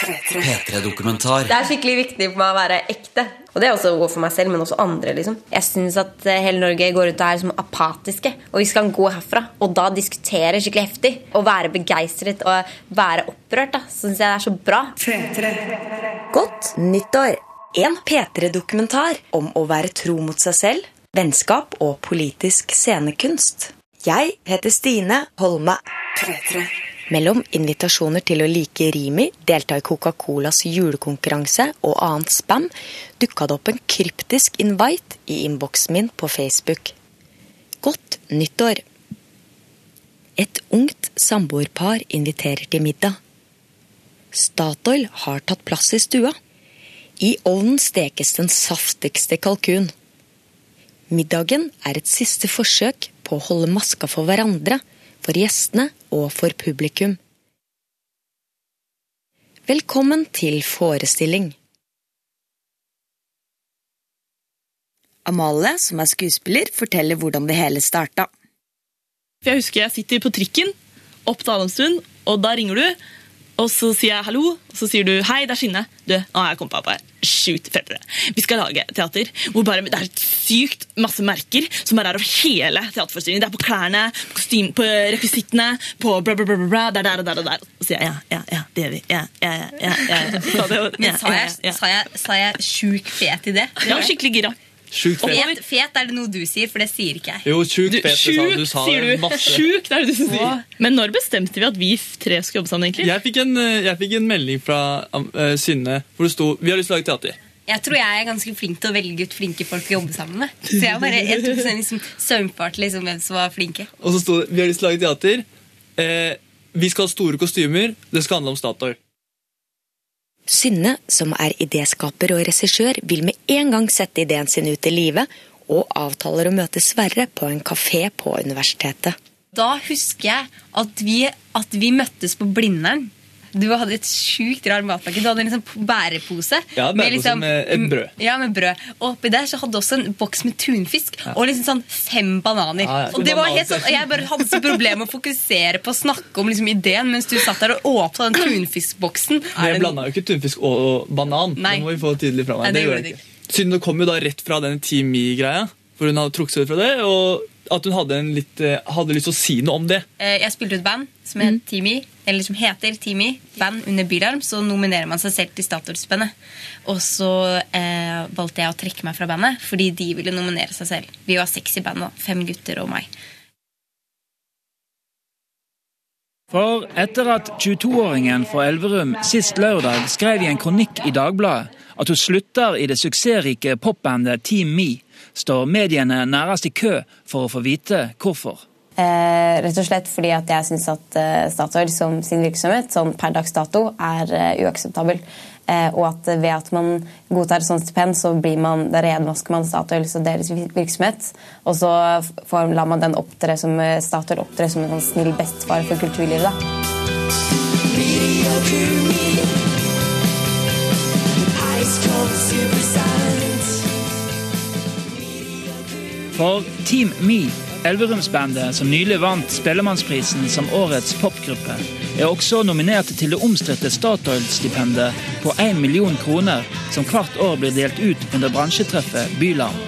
P3-dokumentar. Det er skikkelig viktig for meg å være ekte. Og det er også for meg selv, men også andre. liksom. Jeg syns at eh, hele Norge går ut og er som apatiske. Og vi skal gå herfra og da diskutere skikkelig heftig. Og være begeistret og være opprørt. da, Syns jeg det er så bra. Godt nyttår! En P3-dokumentar om å være tro mot seg selv, vennskap og politisk scenekunst. Jeg heter Stine Holme. Mellom invitasjoner til å like Rimi, delta i Coca-Colas julekonkurranse og annet spam, dukka det opp en kryptisk invite i innboksen min på Facebook. Godt nyttår! Et ungt samboerpar inviterer til middag. Statoil har tatt plass i stua. I ovnen stekes den saftigste kalkun. Middagen er et siste forsøk på å holde maska for hverandre, for gjestene og for publikum. Velkommen til forestilling. Amalie, som er skuespiller, forteller hvordan det hele starta. Jeg husker jeg sitter på trikken opp til Adamstuen, og da ringer du. Og så sier jeg hallo, og så sier du hei, det er Skinne. Du, nå har jeg kommet på sjukt fettere. Vi skal lage teater hvor bare, det er sykt masse merker som bare er over hele teaterforestillingen. Det er på klærne, på, kostym, på rekvisittene, på bla, bla, bla, bla, bla, der, der og der og der. Og så sier jeg ja, ja, ja, det gjør vi. Ja, ja, ja, ja, ja, ja. Så det var- Men sa jeg, ja, ja. sa jeg, sa jeg sjuk fet idé? Ja, skikkelig gira. Sjukt fet. Fet, fet er det noe du sier, for det sier ikke jeg. Jo, sjukt fet. det sjuk, Du sa sier du. masse. Sjuk, det er det du sier. Men når bestemte vi at vi tre skulle jobbe sammen, egentlig? Jeg fikk, en, eh, jeg fikk en melding fra uh, Synne hvor det sto Vi har lyst til å lage teater. Jeg tror jeg er ganske flink til å velge ut flinke folk å jobbe sammen med. Så jeg bare jeg tok sånn liksom søvnfart liksom, hvem som var flinke. Og så sto det Vi har lyst til å lage teater. Eh, vi skal ha store kostymer. Det skal handle om Statoil. Synne, som er idéskaper og regissør, vil med en gang sette ideen sin ut i livet, og avtaler å møte Sverre på en kafé på universitetet. Da husker jeg at vi, at vi møttes på Blindern. Du hadde et sjukt rar matpakke. Du hadde en liksom bærepose. Ja, bærepose med et brød. Ja, med brød. Og oppi der så hadde du også en boks med tunfisk og liksom sånn fem bananer. Ja, ja. Og det var helt sånn, og Jeg bare hadde så problemer med å fokusere på å snakke om liksom ideen mens du satt der og åpna den tunfiskboksen. Jeg blanda jo ikke tunfisk og banan. Nei. Det må vi få tydelig fra Nei, meg. det det gjorde jeg ikke. Siden det kom jo da rett fra den Team Me-greia, for hun hadde trukket seg ut fra det, og at hun hadde, en litt, eh, hadde lyst til å si noe om det. Eh, Jeg spilte ut band som, het Teamy, eller som heter Teamy. Band under Bylarm. Så nominerer man seg selv til Statoil-spennet. Og så eh, valgte jeg å trekke meg fra bandet fordi de ville nominere seg selv. Vi var seks i bandet. Fem gutter og meg. For etter at 22-åringen fra Elverum sist lørdag skrev i en kronikk i Dagbladet at hun slutter i det suksessrike popbandet Team Me, står mediene nærmest i kø for å få vite hvorfor. Eh, rett og slett fordi at jeg syns at eh, Statoil som sin virksomhet sånn per dags dato er eh, uakseptabel. Eh, og at ved at man godtar sånn stipend, så blir man, da renvasker man Statoil og deres virksomhet. Og så får, lar man den opptre som eh, Statoil opptre som en sånn snill bestefar for kulturlivet. da. For Team Me, Elverumsbandet som nylig vant Spellemannsprisen som årets popgruppe, er også nominert til det omstridte Statoil-stipendet på 1 million kroner, som hvert år blir delt ut under bransjetreffet Bylarm.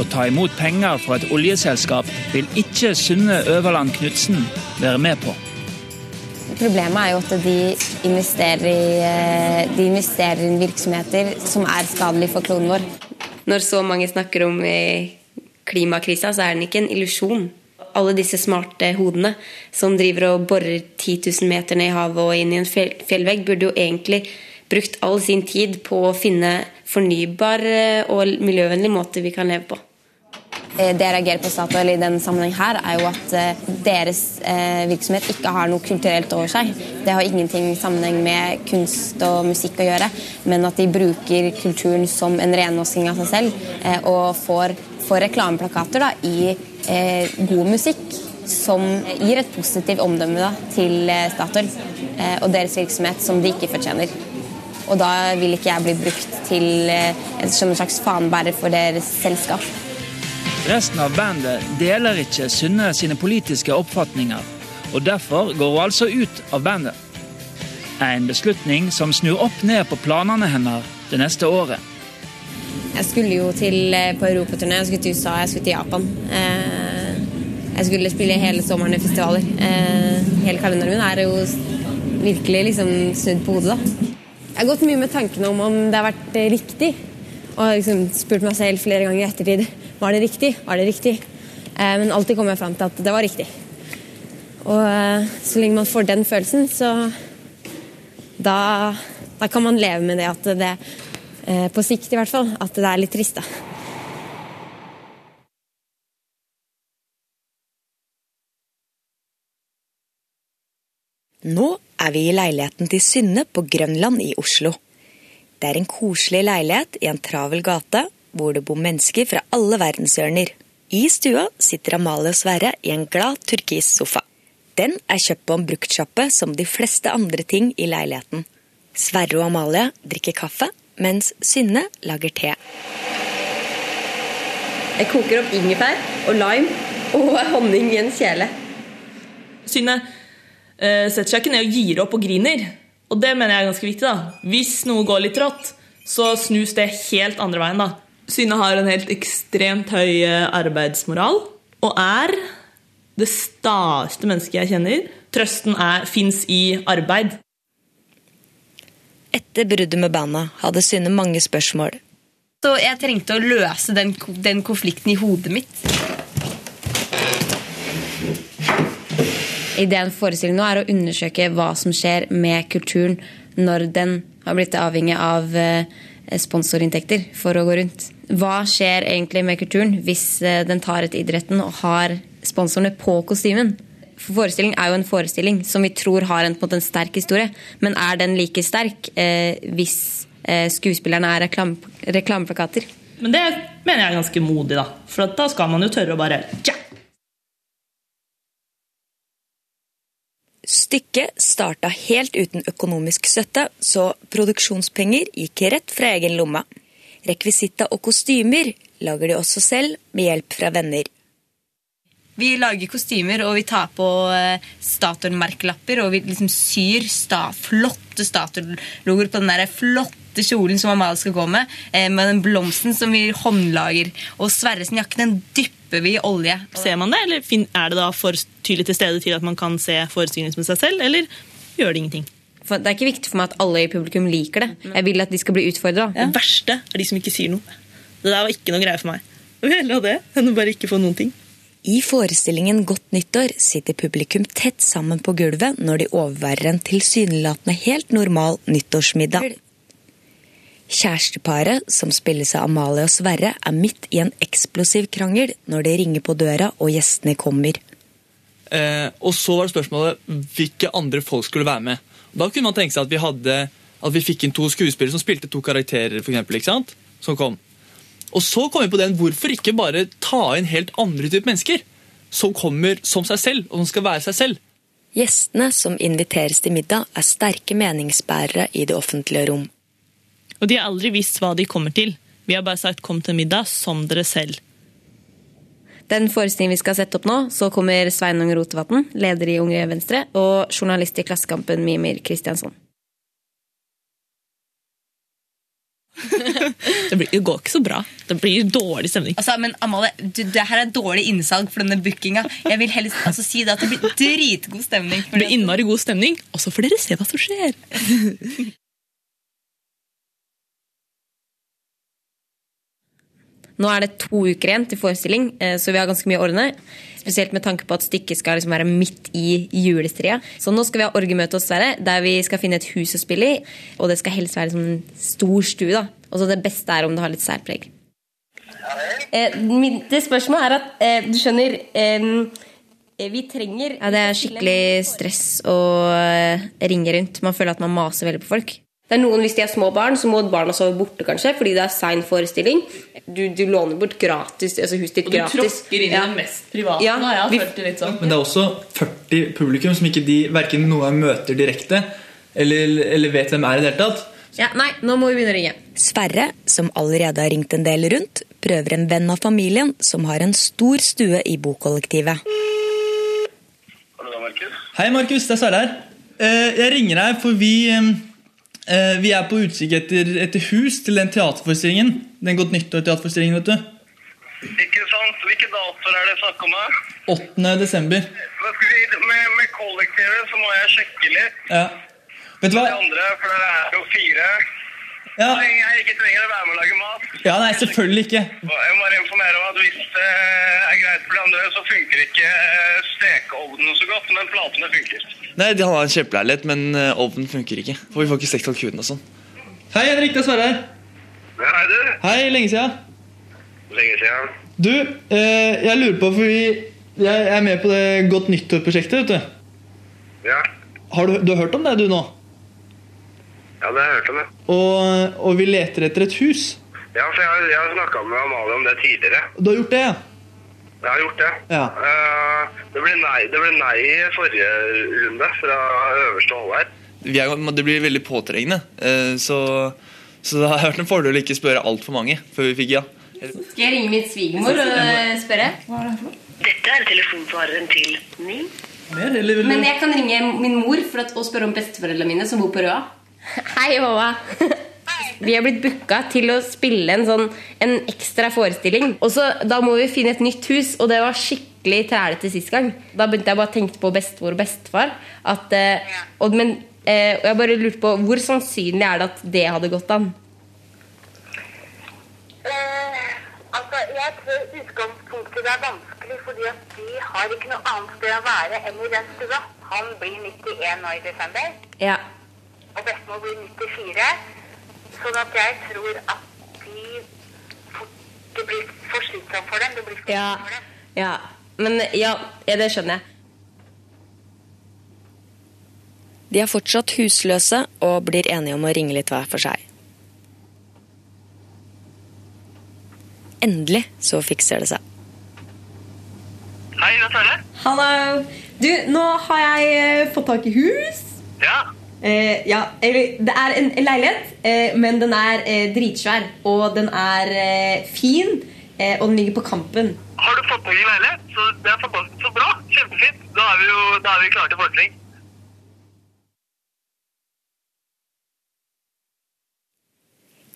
Å ta imot penger fra et oljeselskap vil ikke Sunne Øverland Knutsen være med på. Problemet er jo at de investerer i, eh, de investerer i virksomheter som er skadelige for kloden vår. Når så mange snakker om eh, klimakrisa, så er den ikke en illusjon. Alle disse smarte hodene som driver og borer 10 000 meter ned i havet og inn i en fjellvegg, burde jo egentlig brukt all sin tid på å finne fornybar og miljøvennlig måte vi kan leve på. Eh, Det jeg reagerer på Statoil i denne sammenheng her, er jo at eh, deres eh, virksomhet ikke har noe kulturelt over seg. Det har ingenting i sammenheng med kunst og musikk å gjøre, men at de bruker kulturen som en renvasking av seg selv, og får, får reklameplakater da, i eh, god musikk som gir et positivt omdømme da, til eh, Statoil eh, og deres virksomhet som de ikke fortjener. Og da vil ikke jeg bli brukt til, eh, som en slags fanebærer for deres selskap. Resten av bandet deler ikke Synne sine politiske oppfatninger, og derfor går hun altså ut av bandet. En beslutning som snur opp ned på planene hennes det neste året. Jeg skulle jo til, eh, på europaturné, jeg skulle til USA, jeg skulle til Japan. Eh, jeg skulle spille hele sommeren i festivaler. Eh, hele kalenderen min er jo virkelig liksom snudd på hodet, da. Jeg har gått mye med tankene om om det har vært riktig. Og liksom spurt meg selv flere ganger i ettertid var det riktig. Var det riktig? Men alltid kom jeg fram til at det var riktig. Og så lenge man får den følelsen, så da, da kan man leve med det at det På sikt i hvert fall. At det er litt trist, da. Nå er vi i leiligheten til Synne på Grønland i Oslo. Det er en koselig leilighet i en travel gate hvor det bor mennesker fra alle verdenshjørner. I stua sitter Amalie og Sverre i en glad turkis sofa. Den er kjøpt på en bruktsjappe som de fleste andre ting i leiligheten. Sverre og Amalie drikker kaffe, mens Synne lager te. Jeg koker opp ingefær og lime og honning i en kjele. Synne eh, setter seg ikke ned og gir opp og griner. Og det mener jeg er ganske viktig. da. Hvis noe går litt rått, så snus det helt andre veien. da. Synne har en helt ekstremt høy eh, arbeidsmoral og er det staeste mennesket jeg kjenner. Trøsten er, fins i arbeid. Etter bruddet med bandet hadde Synne mange spørsmål. Så jeg trengte å løse den, den konflikten i hodet mitt. Ideen for forestillingen nå er å undersøke hva som skjer med kulturen når den har blitt avhengig av eh, sponsorinntekter for å gå rundt. Hva skjer egentlig med kulturen hvis eh, den tar etter idretten og har sponsorene på kostymen? For Forestilling er jo en forestilling som vi tror har en, på en, måte en sterk historie. Men er den like sterk eh, hvis eh, skuespillerne er reklam, reklameplakater? Men det mener jeg er ganske modig, da. For at da skal man jo tørre å bare ja! Stykket starta helt uten økonomisk støtte, så produksjonspenger gikk rett fra egen lomme. Rekvisitta og kostymer lager de også selv, med hjelp fra venner. Vi lager kostymer, og vi tar på eh, Statoil-merkelapper, og vi liksom syr sta flotte Statoil-logoer på den der flotte kjolen som Amalie skal gå med, eh, med den blomsten som vi håndlager. Og Sverres jakke, den dypper vi i olje. Ser man det, eller er det da for tydelig til stede til at man kan se forestillingen som seg selv, eller gjør det ingenting? For det er ikke viktig for meg at alle i publikum liker det. Jeg vil at de skal bli utfordra. Det verste er de som ikke sier noe. Det der var ikke noe greie for meg. Jeg vil heller ha det enn å bare ikke få noen ting. I forestillingen Godt nyttår sitter publikum tett sammen på gulvet når de overværer en tilsynelatende helt normal nyttårsmiddag. Kjæresteparet, som spilles av Amalie og Sverre, er midt i en eksplosiv krangel når det ringer på døra og gjestene kommer. Eh, og så var det spørsmålet hvilke andre folk skulle være med. Da kunne man tenke seg at vi hadde at vi fikk inn to skuespillere som spilte to karakterer. For eksempel? Som kom. Og så kom vi på den, hvorfor ikke bare ta inn helt andre typer mennesker? Som kommer som seg selv, og som skal være seg selv. Gjestene som inviteres til middag, er sterke meningsbærere i det offentlige rom. Og de har aldri visst hva de kommer til. Vi har bare sagt 'kom til middag som dere selv'. Den forestillingen vi skal sette opp nå, så kommer Sveinung Rotevatn, leder i Unge Venstre, og journalist i Klassekampen Mimir Kristiansson. Det, blir, det går ikke så bra. Det blir dårlig stemning. Altså, men Amalie, du, det her er dårlig innsalg for denne bookinga. Jeg vil helst altså, si det at det blir dritgod stemning. Det blir innmari god stemning, og så får dere se hva som skjer. Nå er det to uker igjen til forestilling, eh, så vi har ganske mye å ordne. Spesielt med tanke på at stykket skal liksom være midt i julestria. Så nå skal vi ha orgemøte hos Sverre, der vi skal finne et hus å spille i. Og det skal helst være liksom en stor stue. da. Og så det beste er om det har litt særpreg. Eh, min- det spørsmålet er at eh, du skjønner eh, Vi trenger Ja, det er skikkelig stress å eh, ringe rundt. Man føler at man maser veldig på folk. Det er noen, Hvis de er små barn, så må barna sove borte kanskje, fordi det er sein forestilling. Du, du låner bort gratis, altså huset ditt gratis. Og du tråkker inn i Ja. mest private. Ja, da. Jeg har vi- følt det litt sånn. Men det er også 40 publikum som ikke de verken noen gang møter direkte, eller, eller vet hvem er i det hele tatt. Ja, nei, nå må vi begynne å ringe. Sverre, som allerede har ringt en del rundt, prøver en venn av familien som har en stor stue i bokollektivet. Hallo, Markus. Hei, Markus. Det er Sverre her. eh, jeg ringer deg, for vi, eh, vi er på utkikk etter, etter hus til den teaterforestillingen. Den Godt nyttår-teaterforestillingen, vet du. Ikke sant? Hvilke datoer er det snakk om? da? 8. desember. Med, med kollektivet så må jeg sjekke litt. Ja. Vet du De andre, for det er jo fire. Ja. Jeg ikke trenger å være med og lage mat. ja, nei, selvfølgelig ikke. Jeg må bare informere om at hvis det er greit for de andre, så funker ikke stekeovnen så godt, men platene funker. Nei, de har en kjempeleilighet, men eh, ovnen funker ikke. For vi får ikke stekt kalkunen og sånn. Hei, Henrik. Det er Sverre her. Hei, du. Hei, lenge siden. Lenge siden. Du, eh, jeg lurer på, for vi, jeg er med på det Godt nyttår-prosjektet, vet du. Ja, Har du, du har hørt om det, du nå? Ja det har jeg hørt om det. Og, og vi leter etter et hus. Ja, for jeg, har- jeg har snakket med Amalie om det tidligere. Du har gjort det, ja? Jeg har gjort det. Ja. Uh, det, ble nei, det ble nei i forrige runde fra øverste hold her. Er, det blir veldig påtrengende. uh, Så, så det har vært en fordel å ikke spørre altfor mange før vi fikk ja. Skal jeg ringe min svigermor og eh, spørre? Dette er telefonsvareren til Dette Mer, eller til min. Men jeg kan ringe min mor for å spørre om besteforeldrene mine som bor på Røa. Hei, Håva. Vi er blitt booka til å spille en sånn En ekstra forestilling. Og så Da må vi finne et nytt hus, og det var skikkelig trælete sist gang. Da begynte jeg bare å tenke på bestemor og bestefar. At, eh, og, men, eh, og jeg bare lurte på Hvor sannsynlig er det at det hadde gått an? altså, jeg tror utgangspunktet er vanskelig, fordi at de har ikke noe annet sted å være enn i den stua. Han blir 91 nå i desember, Ja. Og bestemor blir 94. Sånn at jeg tror at de fort, det blir for slitsomt for dem. Det blir for Ja. for dem. ja. Men ja, ja, det skjønner jeg. De er fortsatt husløse og blir enige om å ringe litt hver for seg. Endelig så fikser det seg. Hei, hva er du? Hallo. Du, nå har jeg eh, fått tak i hus. Ja. Eh, ja, det er en leilighet, eh, men den er eh, dritsvær. Og den er eh, fin, eh, og den ligger på Kampen. Har du fått tak i leilighet? Så det er fantastisk. Så bra. Kjempefint. Da er vi jo da er vi klare til forestilling.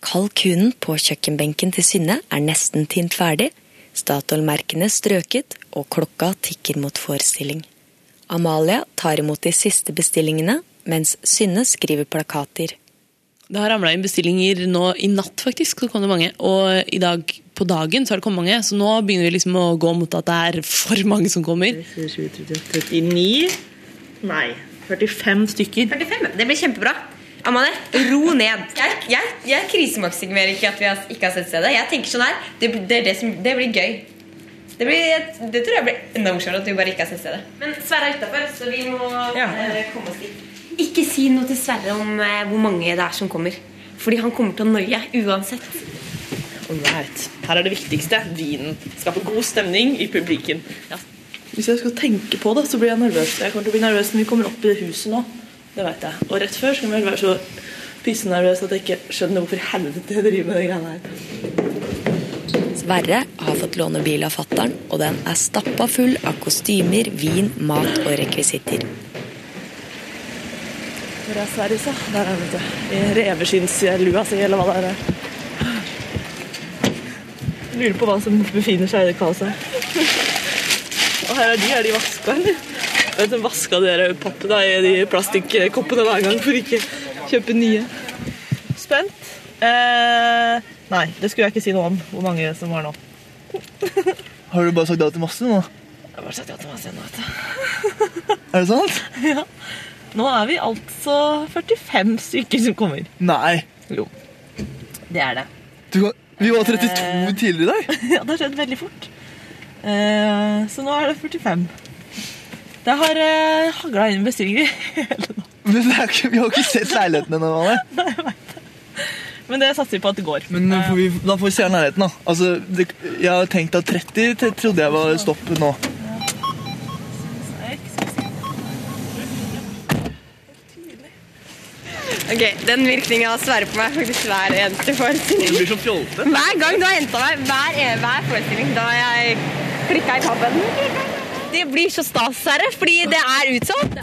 Kalkunen på kjøkkenbenken til Synne er nesten tint ferdig, Statoil-merkene strøket, og klokka tikker mot forestilling. Amalia tar imot de siste bestillingene, mens Synne skriver plakater. Det har ramla inn bestillinger nå i natt, faktisk. så kom det mange. Og i dag på dagen så har det kommet mange. Så nå begynner vi liksom å gå mot at det er for mange som kommer. 39 Nei, 45 stykker. 45. Det blir kjempebra. Amalie, ro ned. Jeg, jeg, jeg krisemaksimerer ikke at vi har, ikke har sett stedet. Jeg tenker sånn her, Det, det, det, som, det blir gøy. Det, blir, det tror jeg blir enda morsommere at vi bare ikke har sett stedet. Men Sverre er utafor, så vi må eh, komme oss dit. Ikke si noe til Sverre om eh, hvor mange det er som kommer. Fordi han kommer til å nøye uansett. Alright. Her er det viktigste. Vinen. Skape god stemning i publikum. Ja. Hvis jeg skal tenke på det, så blir jeg nervøs. Jeg kommer til å bli nervøs når vi kommer opp i huset nå. Det vet jeg. Og rett før så kan jeg vel være så pissenervøs at jeg ikke skjønner hvorfor helvete jeg driver med de greiene her. Sverre har fått låne bil av fattern, og den er stappa full av kostymer, vin, mat og rekvisitter. Er Der er det, du. I reveskinnslua si, eller hva det er. Jeg lurer på hva som befinner seg i det kaoset. Og her er de. Er de vaska, eller? Vet, de vaska dere der pappene i de plastikkoppene hver gang for ikke kjøpe nye. Spent. Eh, nei, det skulle jeg ikke si noe om hvor mange som var nå. Har du bare sagt ja til masse nå? Jeg har bare sagt ja til masse nå, vet du. Er det sant? Ja. Nå er vi altså 45 stykker som kommer. Nei. Jo. Det er det. Du, vi var 32 tidligere i dag. Ja, det har skjedd veldig fort. Eh, så nå er det 45. Det har eh, hagla inn bestillinger hele natt. Men det ikke, vi har ikke sett leiligheten ennå. Anne. Men det satser vi på at det går. Men får vi, da får vi se nærheten, da. Altså, det, jeg har tenkt at 30 trodde jeg var stopp nå. Ok, Den virkninga sverrer på meg faktisk hver eneste forestilling. Du blir så fjolte. Hver gang du har henta meg, hver, e- hver forestilling, da har jeg klikka i tabben. Det blir så stas, Sverre, fordi det er utsolgt.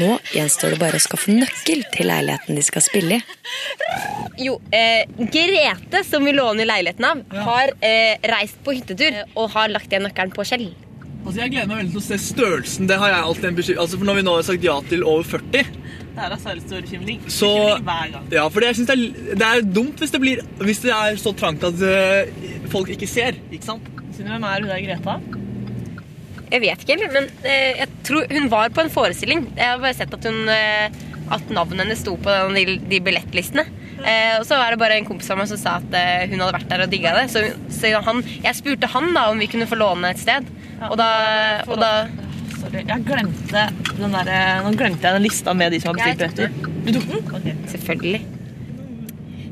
Nå gjenstår det bare å skaffe nøkkel til leiligheten de skal spille i. Jo, eh, Grete, som vi låner leiligheten av, har eh, reist på hyttetur og har lagt igjen nøkkelen på Kjell. Altså, Jeg gleder meg veldig til å se størrelsen. Det har jeg alltid en beskyld. altså, for Når vi nå har sagt ja til over 40 Her er Sverres store bekymring. så Bekymring hver gang. Ja, for jeg syns det, det er dumt hvis det, blir, hvis det er så trangt at uh, folk ikke ser. Ikke sant? Synes hvem er hun der Greta? Jeg vet ikke men uh, jeg tror hun var på en forestilling. Jeg har bare sett at, hun, uh, at navnet hennes sto på de, de billettlistene. Eh, og så var det bare en kompis av meg som sa at eh, hun hadde vært der og digga det. Så, så han, jeg spurte han da om vi kunne få låne et sted. Og da, og da Sorry, jeg glemte den der, Nå glemte jeg den lista med de som har bestilt billetter. Du tok den? Okay. Selvfølgelig.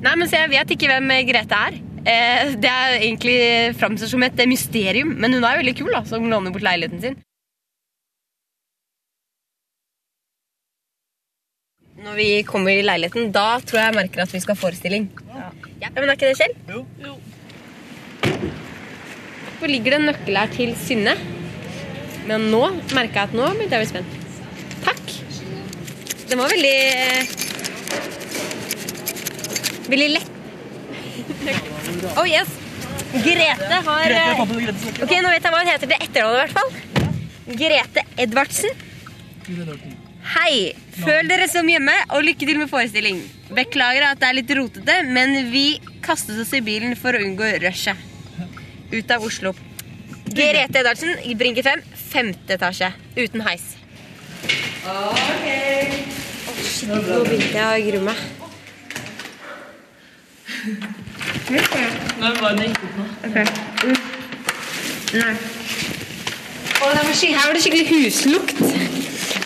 Nei, men så jeg vet ikke hvem Grete er. Eh, det er egentlig framstår som et mysterium, men hun er veldig kul, da, som låner bort leiligheten sin. Når vi kommer i leiligheten, da tror jeg jeg merker at vi skal ha forestilling. Ja. Men er ikke det, Kjell? Jo. Hvor ligger det en nøkkel her til Synne? Men nå merker jeg at nå begynte jeg å bli spent. Takk. Den var veldig Veldig lett. Oh yes. Grete har snakker. Ok, Nå vet jeg hva hun heter til etternavnet, i hvert fall. Grete Edvardsen. Hei. Føl dere som hjemme, og lykke til med forestilling. Beklager at det er litt rotete, men vi kastet oss i bilen for å unngå rushet. Ut av Oslo. Grete Edvardsen, Brinke 5, femte etasje. Uten heis. Ok. shit, nå begynte jeg å grue meg. Nei, bare den gikk ut nå. Nei. Å, det er her var det skikkelig huslukt.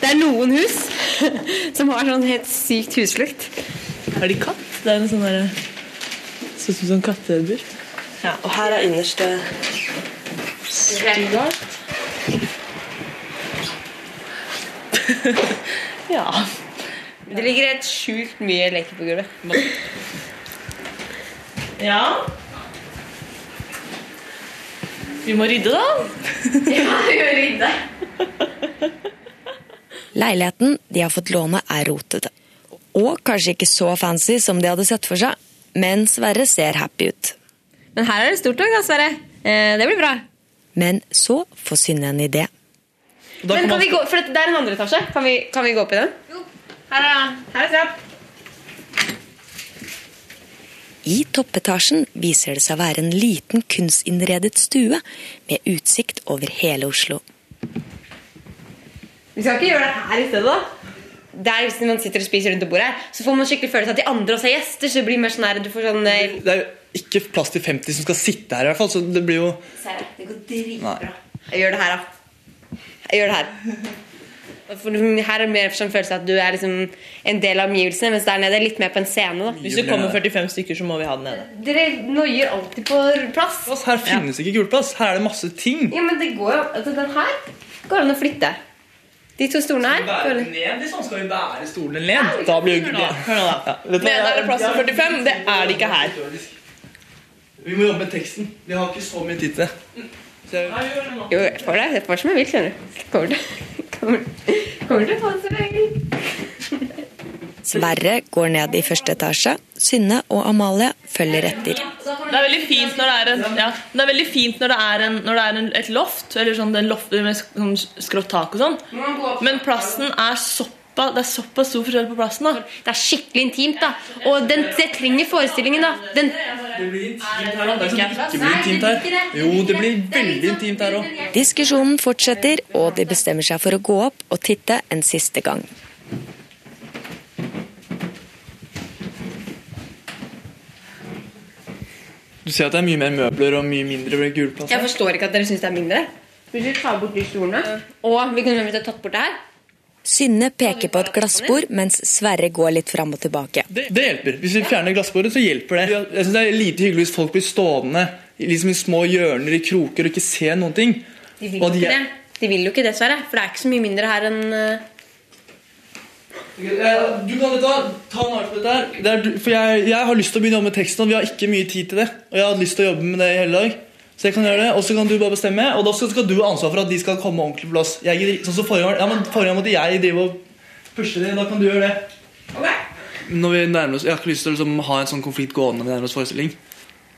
Det er noen hus som har sånn helt sykt huslukt. Er de katt? Det er en sånn derre Ser ut som sånn kattebur. Ja, og her er innerste stua. Ja. Det ligger helt sjukt mye leker på gulvet. Ja. Vi må rydde, da. Ja, vi må rydde. Leiligheten de har fått låne er rotete. Og kanskje ikke så fancy som de hadde sett for seg, men Sverre ser happy ut. Men her er det stort òg, Sverre. Eh, det blir bra. Men så får Synne en idé. Da Men kan vi gå, for det er en andre etasje. Kan vi, kan vi gå opp i den? Jo. Her er, her er trapp. I toppetasjen viser det seg å være en liten kunstinnredet stue med utsikt over hele Oslo. Vi skal ikke gjøre det her i stedet, da. Der Hvis man sitter og spiser rundt bordet, bord her, så får man skikkelig følelse av at de andre også er gjester. Så det blir mer sånn her, du får sånn eh, Det er ikke plass til 50 som skal sitte her, i hvert fall. Så det blir jo det går dritbra. Jeg gjør det her, da. Jeg gjør det her. For her er det mer sånn følelse at du er liksom en del av omgivelsene, mens der nede er litt mer på en scene. da. Hvis det kommer 45 stykker, så må vi ha den nede. Dere noier alltid på plass. plass. Her finnes ikke gulplass. Her er det masse ting. Ja, men det går jo altså, Den her går an å flytte. De to stolene her går an- ned, sånn skal vi bære stolene ned. Da blir jo hva? Nede er det plass til 45. Det er det ikke her. Vi må jobbe med teksten. Vi har ikke så mye tid til det. Jo, jeg får det. Jeg får som jeg vil, skjønner du. Kommer til kommer, kommer til å få det som jeg vil. Sverre går ned i første etasje. Synne og Amalie følger etter. Det er veldig fint når det er, en, ja, det er, fint når det er, en, når det er en, et loft, eller sånn en loft med sånn skrått tak og sånn. Men plassen er såpass det er såpass stor forskjell på plassen. da Det er skikkelig intimt, da. Og den, det trenger forestillingen, da. Den, Det blir intimt her. Det er sånn ikke blir intimt her. Jo, det blir veldig intimt her òg. Diskusjonen fortsetter, og de bestemmer seg for å gå opp og titte en siste gang. Du ser at det er mye mer møbler og mye mindre gulplass. jeg forstår ikke at dere syns det er mindre. Hvis vi tar bort de stolene, og vi kunne tatt bort det her Synne peker på et glassbord, mens Sverre går litt fram og tilbake. Det, det hjelper. Hvis vi fjerner glassbordet, så hjelper det. Jeg synes Det er lite hyggelig hvis folk blir stående liksom i små hjørner i kroker og ikke ser noen ting. De vil jo de ikke det. De vil jo ikke det, Sverre. For det er ikke så mye mindre her enn eh, Du kan ta, ta en på dette her. Det er, for jeg, jeg har lyst til å begynne å jobbe med teksten, og vi har ikke mye tid til det. Og jeg har hatt lyst til å jobbe med det i hele dag. Så jeg kan gjøre det, Og så kan du bare bestemme, og da skal, du ha ansvar for at de skal komme ordentlig på plass. Jeg, sånn som forrige gang, ja, men forrige gang måtte jeg drive og pushe dem. da kan du gjøre det. Når vi nærmer oss, Jeg har ikke lyst til å liksom, ha en sånn konflikt gående når vi nærmer oss forestilling.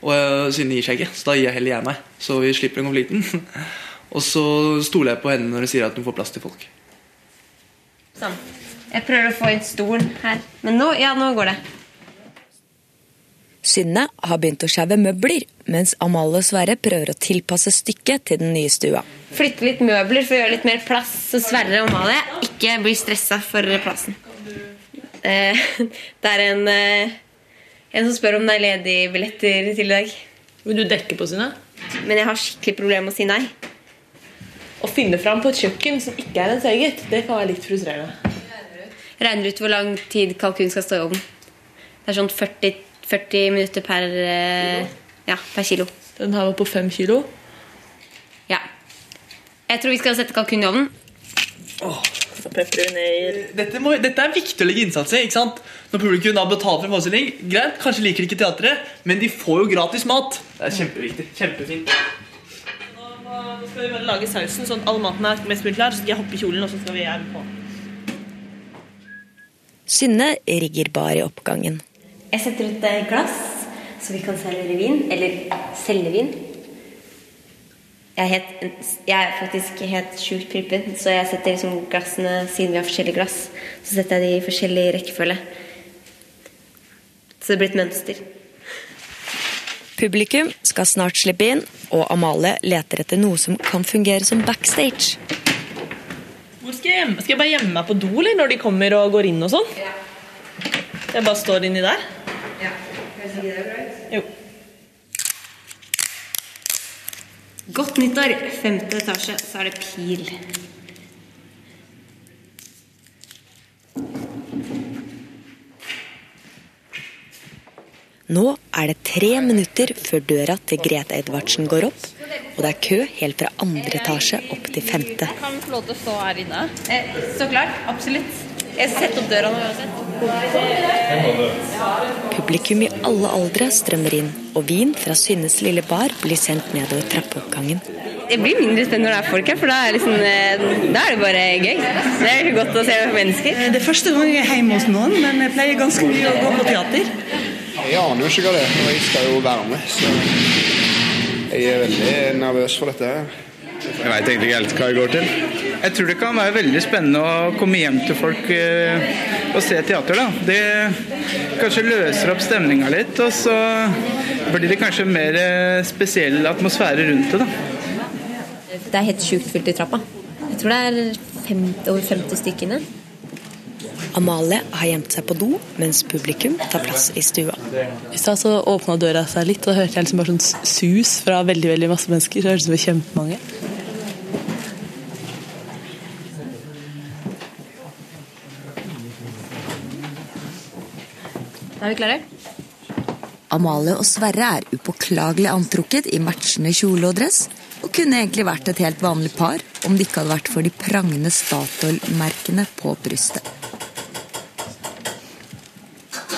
Og jeg, de gir seg ikke, så da gir jeg heller jeg meg. Så vi slipper den konflikten. Og så stoler jeg på henne når hun sier at hun får plass til folk. Sånn. Jeg prøver å få inn stolen her. Men nå, ja, nå går det. Synne har begynt å skjeve møbler, mens Amalie og Sverre prøver å tilpasse stykket til den nye stua. Flytte litt møbler for å gjøre litt mer plass, så Sverre og Amalie ikke blir stressa for plassen. Eh, det er en, eh, en som spør om det er ledige billetter til i dag. Vil du dekke på Synne? Men jeg har skikkelig problemer med å si nei. Å finne fram på et kjøkken som ikke er ens eget, det kan være litt frustrerende. Regner ut hvor lang tid kalkun skal stå i ovnen. Det er sånn 40, 40 minutter per, eh, ja, per kilo. Den her var på 5 kilo. Ja. Jeg tror vi skal sette kalkun i ovnen. Ned Dette, må, dette er viktig å legge innsats i. ikke sant? Når publikum da betaler for en forestilling, greit, kanskje liker de ikke teatret, men de får jo gratis mat. Det er kjempeviktig. Kjempefint. Nå skal vi bare lage sausen sånn at all maten er mest mulig klar. Så skal jeg hoppe i kjolen, og så skal vi hjem på. Synne rigger bar i oppgangen. Jeg setter ut et glass, så vi kan servere vin. Eller selge vin. Jeg er, helt, jeg er faktisk helt sjukt prippen, så jeg setter liksom glassene siden vi har forskjellige glass. Så setter jeg de i forskjellig rekkefølge. Så det blir et mønster. Publikum skal snart slippe inn, og Amalie leter etter noe som kan fungere som backstage. Hvor skal jeg gjemme? Skal jeg bare gjemme meg på do eller, når de kommer og går inn og sånn? Jeg bare står inni der? Jo. Godt nyttår! Femte etasje, så er det pil. Nå er det tre minutter før døra til Grete Edvardsen går opp, og det er kø helt fra andre etasje opp til femte. Kan få lov til å stå her inne? Eh, så klart. Absolutt. Jeg setter opp døra nå uansett. Publikum i alle aldre strømmer inn, og vin fra Synnes lille bar blir sendt nedover trappeoppgangen. Det blir mindre spennende når det er folk her, for da er, liksom, eh, da er det bare gøy. Det er godt å se mennesker. Det er første gang jeg er hjemme hos noen, men jeg pleier ganske mye å gå på teater. Jeg aner jo ikke hva det er, og jeg skal jo være med. Så jeg er veldig nervøs for dette. her. Jeg veit egentlig ikke helt hva jeg går til. Jeg tror det kan være veldig spennende å komme hjem til folk eh, og se teater. da. Det kanskje løser opp stemninga litt, og så blir det kanskje mer eh, spesiell atmosfære rundt det. da. Det er helt sjukt fullt i trappa. Jeg tror det er over 50 stykker inne. Amalie har gjemt seg på do, mens publikum tar plass i stua. I stad så åpna døra seg litt, og da hørte jeg liksom bare sånn sus fra veldig veldig masse mennesker. Så det hørtes ut som det kjempemange. Er vi klare. Amalie og Sverre er upåklagelig antrukket i matchende kjole og dress, og kunne egentlig vært et helt vanlig par om det ikke hadde vært for de prangende Statoil-merkene på brystet.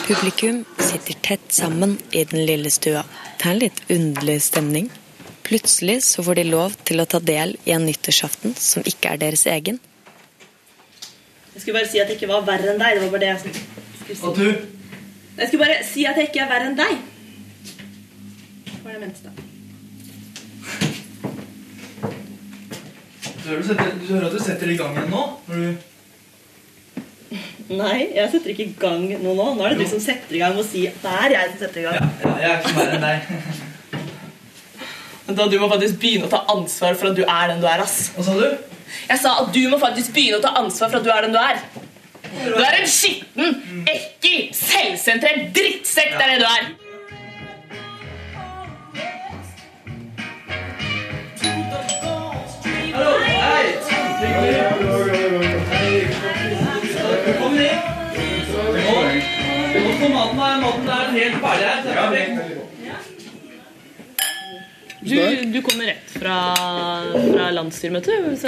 Publikum sitter tett sammen i den lille stua. Det er en litt underlig stemning. Plutselig så får de lov til å ta del i en nyttårsaften som ikke er deres egen. Jeg skulle bare si at det ikke var verre enn deg. Det var bare det jeg skulle si. Og du? Jeg skulle bare si at jeg ikke er verre enn deg. Hva var det jeg mente da? Du hører, du, setter, du hører at du setter i gang igjen nå? Når du Nei, jeg setter ikke i gang noe nå. Nå er det du som setter i gang med å si at det er jeg som setter i gang. Ja, jeg er ikke verre enn deg. Da Du må faktisk begynne å ta ansvar for at du er den du er. ass. Hva sa du? Jeg sa at du må faktisk begynne å ta ansvar for at du er den du er. Du er en skitten, ekkel, selvsentrert drittsekk. Det er det du er. Står maten her. Maten er helt ferdig her. Du, du kommer rett fra, fra landsstyremøtet?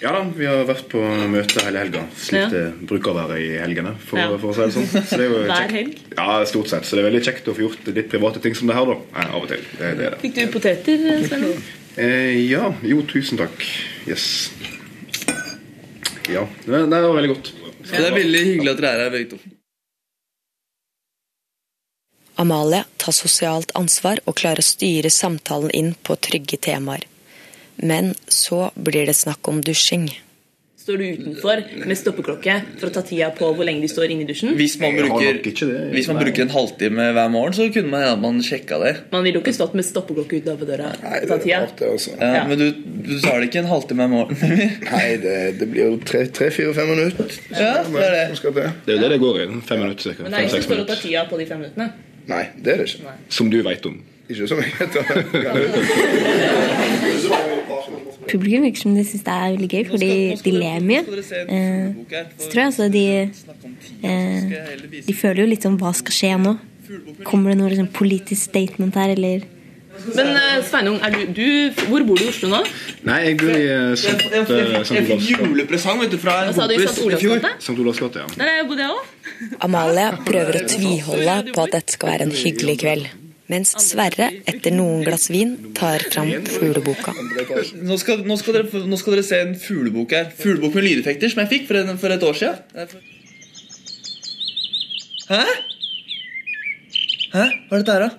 Ja da, vi har vært på møte hele helga. Slik Ja. det bruker å være i helgene. For, Ja. for å si det sånn. Så det er jo Hver kjekt. helg? Ja, stort sett. Så det er veldig kjekt å få gjort litt private ting som det her, da. Eh, Av og til. Det, det det. Fikk du poteter? Svein? Eh, ja. Jo, tusen takk. Yes. Ja. Det, det var veldig godt. Så det er veldig hyggelig at dere er her, begge to. Amalie tar sosialt ansvar og klarer å styre samtalen inn på trygge temaer. Men så blir det snakk om dusjing. Står du utenfor med stoppeklokke for å ta tida på hvor lenge de står inne i dusjen? Hvis man bruker, hvis man bruker en halvtime hver morgen, så kunne man hende man sjekka det. Man ville jo ikke stått med stoppeklokke utenfor døra og ta tida. Ja, Men du, du tar det ikke en halvtime hver morgen? Nei, det, det blir jo tre-fire-fem minutter. Ja, det er det. Det er jo det det går i. Fem minutter cirka. Men det er ikke så å ta tida på de fem minuttene. Nei, det er det ikke. Som du veit om. Ikke som jeg vet om. Publikum virker som de syns det er veldig gøy, fordi de ler mye. Eh, så tror jeg altså de eh, De føler jo litt sånn hva skal skje nå? Kommer det noe liksom, politisk statement her, eller Men eh, Sveinung, er du, du, hvor bor du i Oslo nå? Nei, jeg bor i St. Olavs gate. Jeg fikk julepresang vet du, fra en kompis i fjor. St. Olavs gate, ja. Der bodde jeg òg. Amalie prøver å tviholde på at dette skal være en hyggelig kveld. Mens Sverre, etter noen glass vin, tar fram fugleboka. Nå skal, nå, skal dere, nå skal dere se en fuglebok her. Fuglebok med lydeffekter som jeg fikk for, en, for et år siden. Hæ? Hæ? Hva er dette her, da?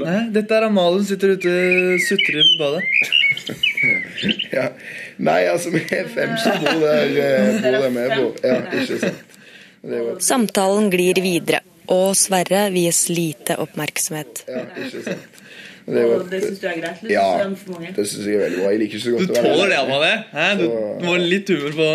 Nei, dette er Amalie som sitter ute og sutrer på badet. Ja. Nei, altså, vi er fem som bor der, eh, bor der vi bor. Ja, ikke sant. Det Samtalen glir videre, og Sverre vies lite oppmerksomhet. Ja, ikke sant. Det Og det syns du er greit? eller Ja, du det det syns jeg er veldig bra. Jeg liker ikke så Du godt å være tåler det, Amalie? Hæ? Du må ha litt humor på,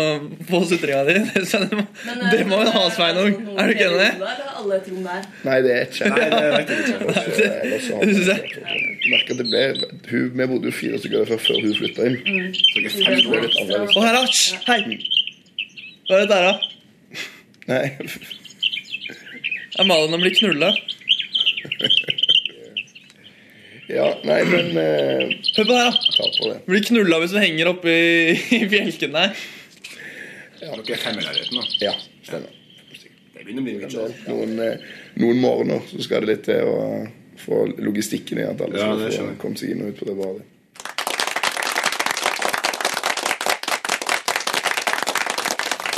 på sutringa di. Det må, vi ha svein ha, Sveinung. Er du ikke enig? Er det alle et rom der. Nei, det er ikke Nei, det vet jeg ikke. Det synes jeg. Merker at det ble, hun, Vi bodde jo fire stykker der før, hun flytta inn. Så er fem det ble litt annerledes. Å, her, da. Hei. Hva er det der, da? Nei. Er malen å bli knulla. Ja, nei, men eh, Hør på her, da. På det. Blir knulla hvis du henger oppe i, i bjelken der. Dere er fem i leiligheten, da? Ja, stemmer. Det begynner å bli mye. Noen, eh, noen morgener så skal det litt til å få logistikken i at alle Ja, skal få komme seg inn og ut på det badet.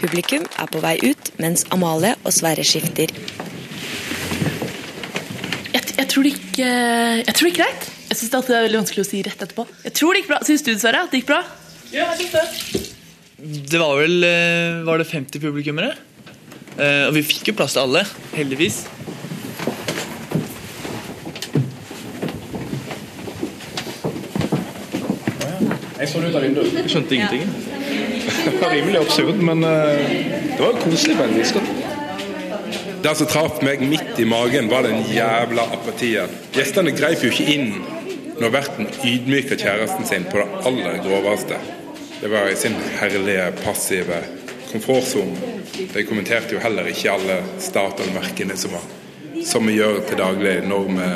Publikum er på vei ut, mens Amalie og Sverre skifter. Jeg, jeg, tror det gikk, eh, jeg tror det gikk greit. Jeg syns det er veldig vanskelig å si rett etterpå. Jeg tror det gikk bra. Syns du Sverre, at det gikk bra? Ja, jeg synes det. Det var vel eh, Var det 50 publikummere? Eh, og vi fikk jo plass til alle, heldigvis. Jeg så det ut av vinduet. Jeg skjønte ingenting. Det var rimelig absurd, men eh, det var jo koselig på en vis. Det som traff meg midt i magen, var den jævla apatien. Gjestene greip jo ikke inn når verten ydmyka kjæresten sin på det aller groveste. Det var i sin herlige, passive komfortsone. De kommenterte jo heller ikke alle Statoil-merkene som, som vi gjør til daglig når vi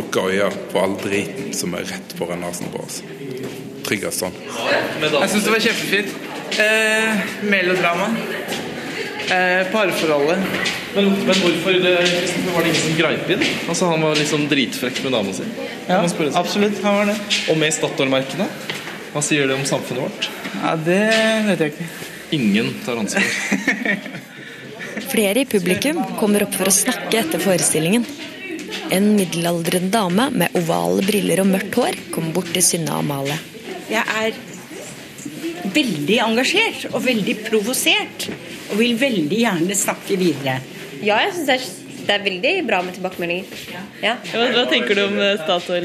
lukker øya på all driten som er rett foran nesen på oss. Tryggest sånn. Jeg syns det var kjempefint. Eh, melodrama. Eh, parforholdet. Men, men hvorfor, det, var det ingen som greip inn? Altså Han var liksom dritfrekk med dama si. Ja, absolutt. Han var det. Og med Statoil-merkene. Hva sier det om samfunnet vårt? Ja, Det vet jeg ikke. Ingen tar ansvar. Flere i publikum kommer opp for å snakke etter forestillingen. En middelaldrende dame med ovale briller og mørkt hår kommer bort til Synne Amalie. Jeg er veldig engasjert og veldig provosert. Og vil veldig gjerne snakke videre. Ja, jeg syns det, er- det er veldig bra med tilbakemeldinger. Ja. Hva, hva tenker du om eh, Statoil?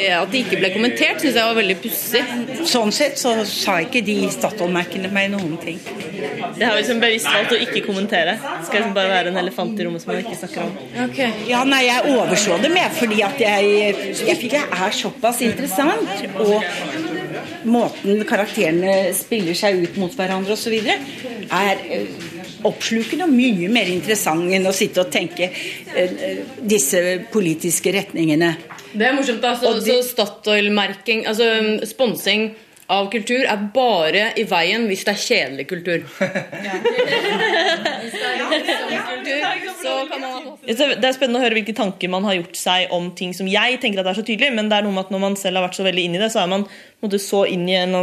Ja, At det ikke ble kommentert, syns jeg var veldig pussig. Sånn sett så sa ikke de Statoil-merkene meg noen ting. Det har vi som bevisst valgt å ikke kommentere. Det skal liksom bare være en elefant i rommet som man ikke snakker om. Ja, nei, jeg overså det med fordi at jeg, jeg fikk det er såpass interessant. Og måten karakterene spiller seg ut mot hverandre osv. er eh, oppslukende og mye mer interessant enn å sitte og tenke eh, disse politiske retningene. Det er morsomt, altså, Så, de- Statoil-merking, altså um, sponsing av kultur er bare i veien hvis det er kjedelig kultur. Det er spennende å høre hvilke tanker man har gjort seg om ting som jeg tenker at er så tydelig, men det er noe med at når man selv har vært så veldig inn i det, så er man så inn i en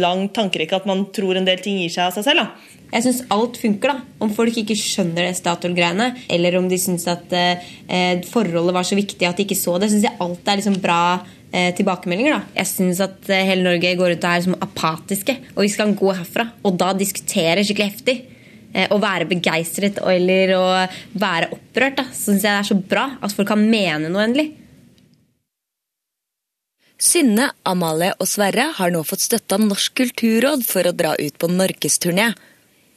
lang tankerekke at man tror en del ting gir seg av seg selv. da. Jeg syns alt funker, da. Om folk ikke skjønner det Statoil-greiene, eller om de syns at eh, forholdet var så viktig at de ikke så det, syns jeg alt er liksom bra eh, tilbakemeldinger. da. Jeg syns at eh, hele Norge går ut og er liksom apatiske, og vi skal gå herfra og da diskutere skikkelig heftig. Eh, å være begeistret eller å være opprørt, da, syns jeg det er så bra. At folk kan mene noe endelig. Synne, Amalie og Sverre har nå fått støtte av Norsk kulturråd for å dra ut på norgesturné,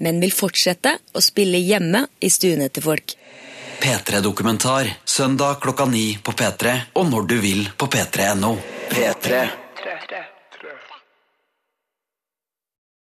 men vil fortsette å spille hjemme i stuene til folk. P3 Dokumentar, søndag klokka ni på P3 og når du vil på p3.no. P3.